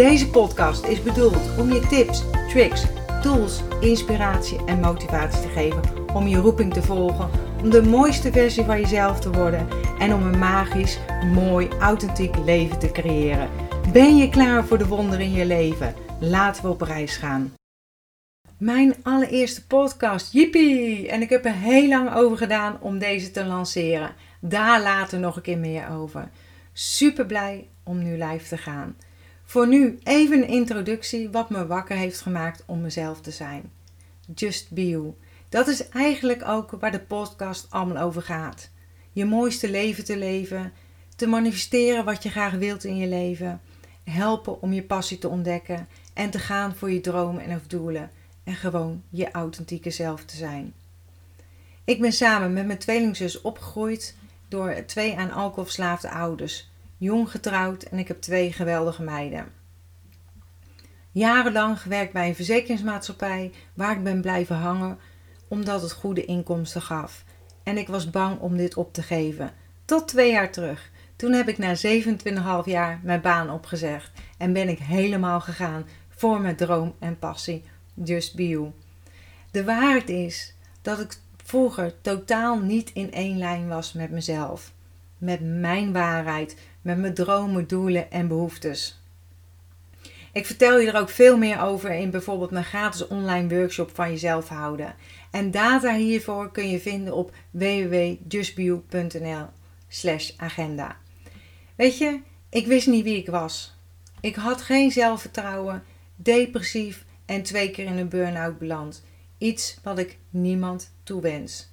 Deze podcast is bedoeld om je tips, tricks, tools, inspiratie en motivatie te geven om je roeping te volgen, om de mooiste versie van jezelf te worden en om een magisch, mooi, authentiek leven te creëren. Ben je klaar voor de wonderen in je leven? Laten we op reis gaan. Mijn allereerste podcast, jippie! En ik heb er heel lang over gedaan om deze te lanceren. Daar later nog een keer meer over. Super blij om nu live te gaan. Voor nu even een introductie wat me wakker heeft gemaakt om mezelf te zijn. Just be you. Dat is eigenlijk ook waar de podcast allemaal over gaat. Je mooiste leven te leven, te manifesteren wat je graag wilt in je leven, helpen om je passie te ontdekken en te gaan voor je dromen en of doelen en gewoon je authentieke zelf te zijn. Ik ben samen met mijn tweelingzus opgegroeid door twee aan alcohol verslaafde ouders jong getrouwd en ik heb twee geweldige meiden. Jarenlang gewerkt bij een verzekeringsmaatschappij waar ik ben blijven hangen omdat het goede inkomsten gaf. En ik was bang om dit op te geven. Tot twee jaar terug. Toen heb ik na 27,5 jaar mijn baan opgezegd en ben ik helemaal gegaan voor mijn droom en passie, Just Be. De waarheid is dat ik vroeger totaal niet in één lijn was met mezelf. Met mijn waarheid, met mijn dromen, doelen en behoeftes. Ik vertel je er ook veel meer over in bijvoorbeeld mijn gratis online workshop van jezelf houden. En data hiervoor kun je vinden op www.justbio.nl slash agenda. Weet je, ik wist niet wie ik was. Ik had geen zelfvertrouwen, depressief en twee keer in een burn-out beland. Iets wat ik niemand toewens.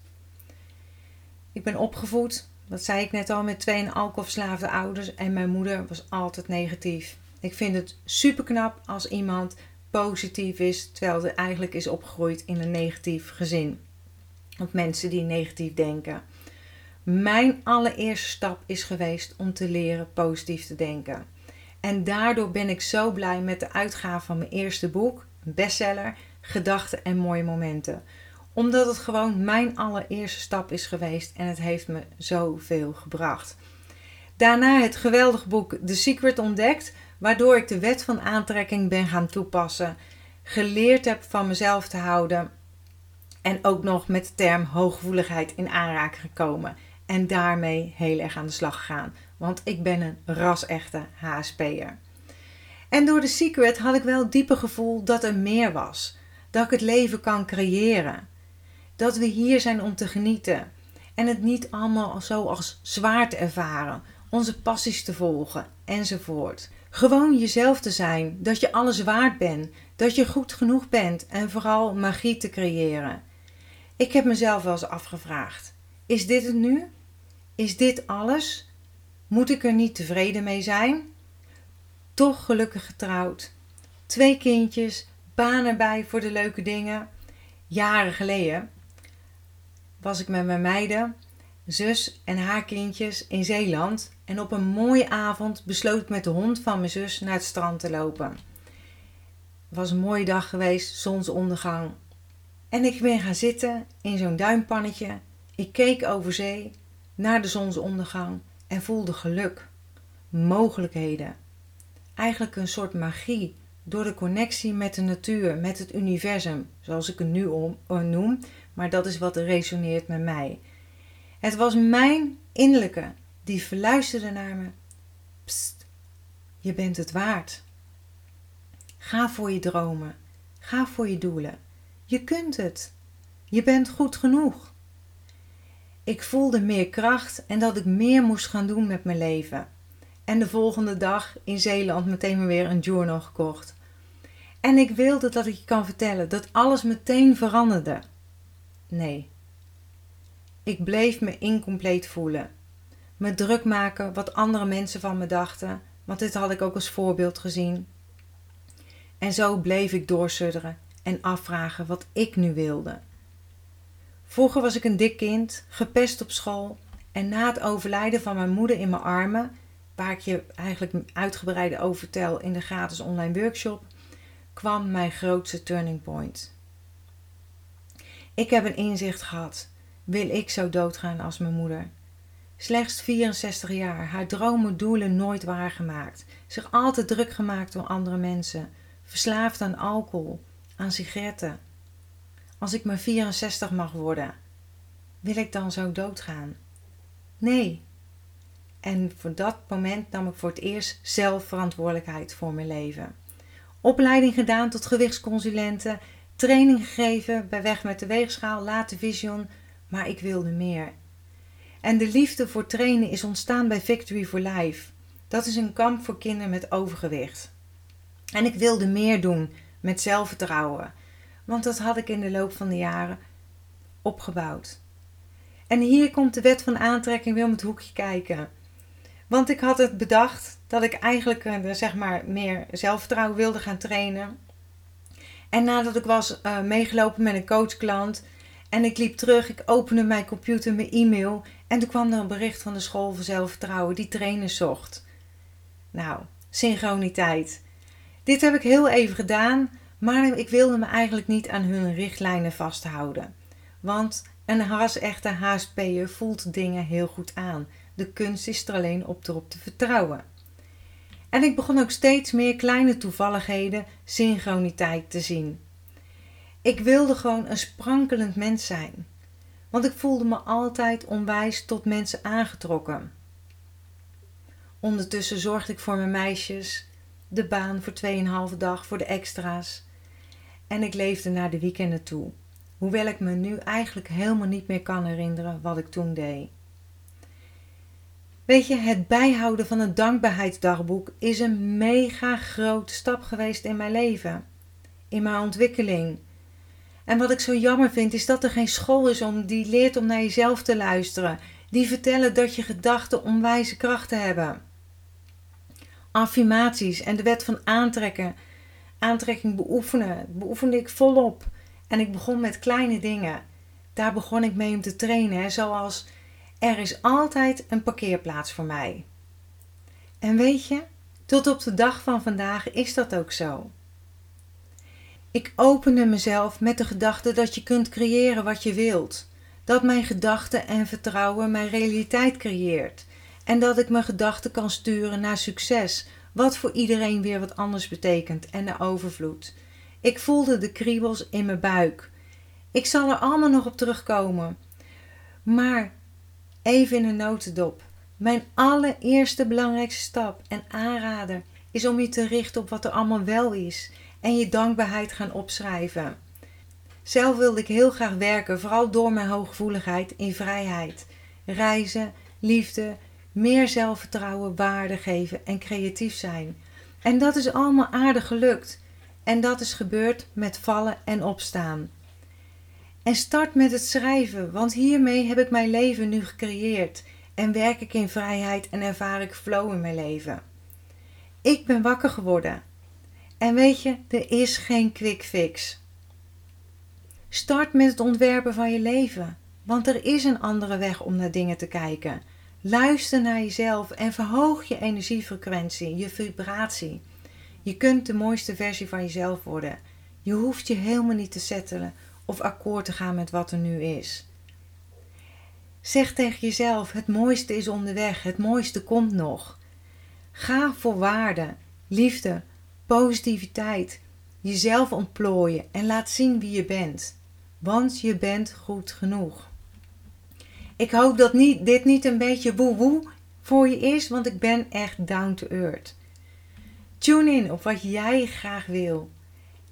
Ik ben opgevoed dat zei ik net al met twee alcoholverslaafde ouders en mijn moeder was altijd negatief. Ik vind het super knap als iemand positief is, terwijl ze eigenlijk is opgegroeid in een negatief gezin. Of mensen die negatief denken. Mijn allereerste stap is geweest om te leren positief te denken. En daardoor ben ik zo blij met de uitgave van mijn eerste boek, een bestseller, Gedachten en mooie momenten omdat het gewoon mijn allereerste stap is geweest en het heeft me zoveel gebracht. Daarna het geweldige boek The Secret ontdekt, waardoor ik de wet van aantrekking ben gaan toepassen, geleerd heb van mezelf te houden en ook nog met de term hooggevoeligheid in aanraking gekomen. En daarmee heel erg aan de slag gegaan, want ik ben een ras-echte HSP'er. En door The Secret had ik wel het diepe gevoel dat er meer was. Dat ik het leven kan creëren dat we hier zijn om te genieten. En het niet allemaal zo als zwaar te ervaren, onze passies te volgen enzovoort. Gewoon jezelf te zijn, dat je alles waard bent, dat je goed genoeg bent en vooral magie te creëren. Ik heb mezelf wel eens afgevraagd: is dit het nu? Is dit alles? Moet ik er niet tevreden mee zijn? Toch gelukkig getrouwd. Twee kindjes, baan erbij voor de leuke dingen. Jaren geleden was ik met mijn meiden, zus en haar kindjes in Zeeland. En op een mooie avond besloot ik met de hond van mijn zus naar het strand te lopen. Het was een mooie dag geweest, zonsondergang. En ik ben gaan zitten in zo'n duimpannetje. Ik keek over zee naar de zonsondergang en voelde geluk, mogelijkheden. Eigenlijk een soort magie door de connectie met de natuur, met het universum, zoals ik het nu eh, noem, maar dat is wat resoneert met mij. Het was mijn innerlijke die verluisterde naar me. Pst, je bent het waard. Ga voor je dromen. Ga voor je doelen. Je kunt het. Je bent goed genoeg. Ik voelde meer kracht en dat ik meer moest gaan doen met mijn leven. En de volgende dag in Zeeland meteen weer een journal gekocht. En ik wilde dat ik je kan vertellen dat alles meteen veranderde. Nee. Ik bleef me incompleet voelen. Me druk maken wat andere mensen van me dachten, want dit had ik ook als voorbeeld gezien. En zo bleef ik doorsudderen en afvragen wat ik nu wilde. Vroeger was ik een dik kind, gepest op school en na het overlijden van mijn moeder in mijn armen, waar ik je eigenlijk uitgebreid over vertel in de gratis online workshop, kwam mijn grootste turning point. Ik heb een inzicht gehad. Wil ik zo doodgaan als mijn moeder? Slechts 64 jaar, haar dromen, doelen nooit waargemaakt. Zich altijd druk gemaakt door andere mensen. Verslaafd aan alcohol, aan sigaretten. Als ik maar 64 mag worden, wil ik dan zo doodgaan? Nee. En voor dat moment nam ik voor het eerst zelf verantwoordelijkheid voor mijn leven. Opleiding gedaan tot gewichtsconsulente, training gegeven bij Weg met de Weegschaal, later Vision, maar ik wilde meer. En de liefde voor trainen is ontstaan bij Victory for Life. Dat is een kamp voor kinderen met overgewicht. En ik wilde meer doen met zelfvertrouwen, want dat had ik in de loop van de jaren opgebouwd. En hier komt de wet van aantrekking weer om het hoekje kijken. Want ik had het bedacht dat ik eigenlijk uh, zeg maar meer zelfvertrouwen wilde gaan trainen. En nadat ik was uh, meegelopen met een coachklant en ik liep terug, ik opende mijn computer, mijn e-mail en toen kwam er een bericht van de school voor zelfvertrouwen die trainers zocht. Nou, synchroniteit. Dit heb ik heel even gedaan, maar ik wilde me eigenlijk niet aan hun richtlijnen vasthouden. Want een has-echte HSP'er voelt dingen heel goed aan. De kunst is er alleen op erop te vertrouwen. En ik begon ook steeds meer kleine toevalligheden, synchroniteit te zien. Ik wilde gewoon een sprankelend mens zijn. Want ik voelde me altijd onwijs tot mensen aangetrokken. Ondertussen zorgde ik voor mijn meisjes, de baan voor 2,5 dag voor de extra's. En ik leefde naar de weekenden toe. Hoewel ik me nu eigenlijk helemaal niet meer kan herinneren wat ik toen deed. Weet je, het bijhouden van een dankbaarheidsdagboek is een mega grote stap geweest in mijn leven, in mijn ontwikkeling. En wat ik zo jammer vind, is dat er geen school is om die leert om naar jezelf te luisteren, die vertellen dat je gedachten onwijze krachten hebben. Affirmaties en de wet van aantrekken, aantrekking beoefenen, beoefende ik volop. En ik begon met kleine dingen. Daar begon ik mee om te trainen, zoals er is altijd een parkeerplaats voor mij. En weet je, tot op de dag van vandaag is dat ook zo. Ik opende mezelf met de gedachte dat je kunt creëren wat je wilt. Dat mijn gedachten en vertrouwen mijn realiteit creëert. En dat ik mijn gedachten kan sturen naar succes, wat voor iedereen weer wat anders betekent en naar overvloed. Ik voelde de kriebels in mijn buik. Ik zal er allemaal nog op terugkomen. Maar even in een notendop. Mijn allereerste belangrijkste stap en aanrader is om je te richten op wat er allemaal wel is en je dankbaarheid gaan opschrijven. Zelf wilde ik heel graag werken, vooral door mijn hooggevoeligheid in vrijheid. Reizen, liefde, meer zelfvertrouwen, waarde geven en creatief zijn. En dat is allemaal aardig gelukt. En dat is gebeurd met vallen en opstaan. En start met het schrijven, want hiermee heb ik mijn leven nu gecreëerd en werk ik in vrijheid en ervaar ik flow in mijn leven. Ik ben wakker geworden. En weet je, er is geen quick fix. Start met het ontwerpen van je leven, want er is een andere weg om naar dingen te kijken. Luister naar jezelf en verhoog je energiefrequentie, je vibratie. Je kunt de mooiste versie van jezelf worden. Je hoeft je helemaal niet te settelen of akkoord te gaan met wat er nu is. Zeg tegen jezelf: het mooiste is onderweg, het mooiste komt nog. Ga voor waarde, liefde, positiviteit, jezelf ontplooien en laat zien wie je bent. Want je bent goed genoeg. Ik hoop dat niet, dit niet een beetje woe-woe voor je is, want ik ben echt down to earth. Tune in op wat jij graag wil.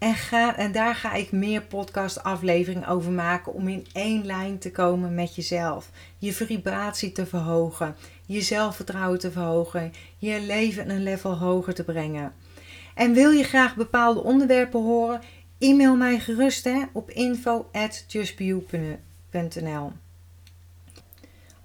En, ga, en daar ga ik meer podcast afleveringen over maken om in één lijn te komen met jezelf. Je vibratie te verhogen, je zelfvertrouwen te verhogen, je leven een level hoger te brengen. En wil je graag bepaalde onderwerpen horen? E-mail mij gerust hè, op info@justbeyou.nl.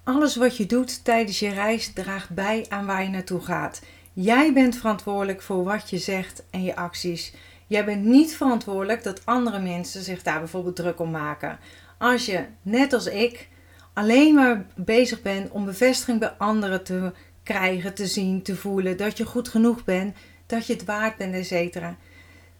Alles wat je doet tijdens je reis draagt bij aan waar je naartoe gaat. Jij bent verantwoordelijk voor wat je zegt en je acties. Jij bent niet verantwoordelijk dat andere mensen zich daar bijvoorbeeld druk om maken. Als je, net als ik, alleen maar bezig bent om bevestiging bij anderen te krijgen, te zien, te voelen, dat je goed genoeg bent, dat je het waard bent, etc.,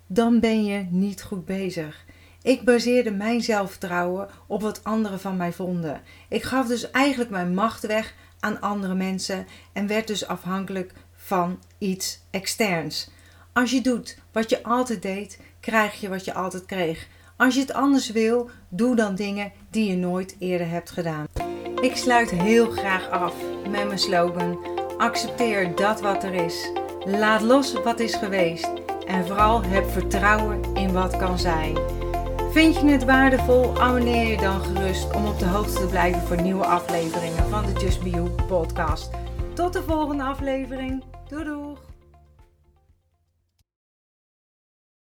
dan ben je niet goed bezig. Ik baseerde mijn zelfvertrouwen op wat anderen van mij vonden. Ik gaf dus eigenlijk mijn macht weg aan andere mensen en werd dus afhankelijk van iets externs. Als je doet wat je altijd deed, krijg je wat je altijd kreeg. Als je het anders wil, doe dan dingen die je nooit eerder hebt gedaan. Ik sluit heel graag af met mijn slogan: accepteer dat wat er is. Laat los wat is geweest en vooral heb vertrouwen in wat kan zijn. Vind je het waardevol? Abonneer je dan gerust om op de hoogte te blijven voor nieuwe afleveringen van de Just Be You podcast. Tot de volgende aflevering. Doei doeg!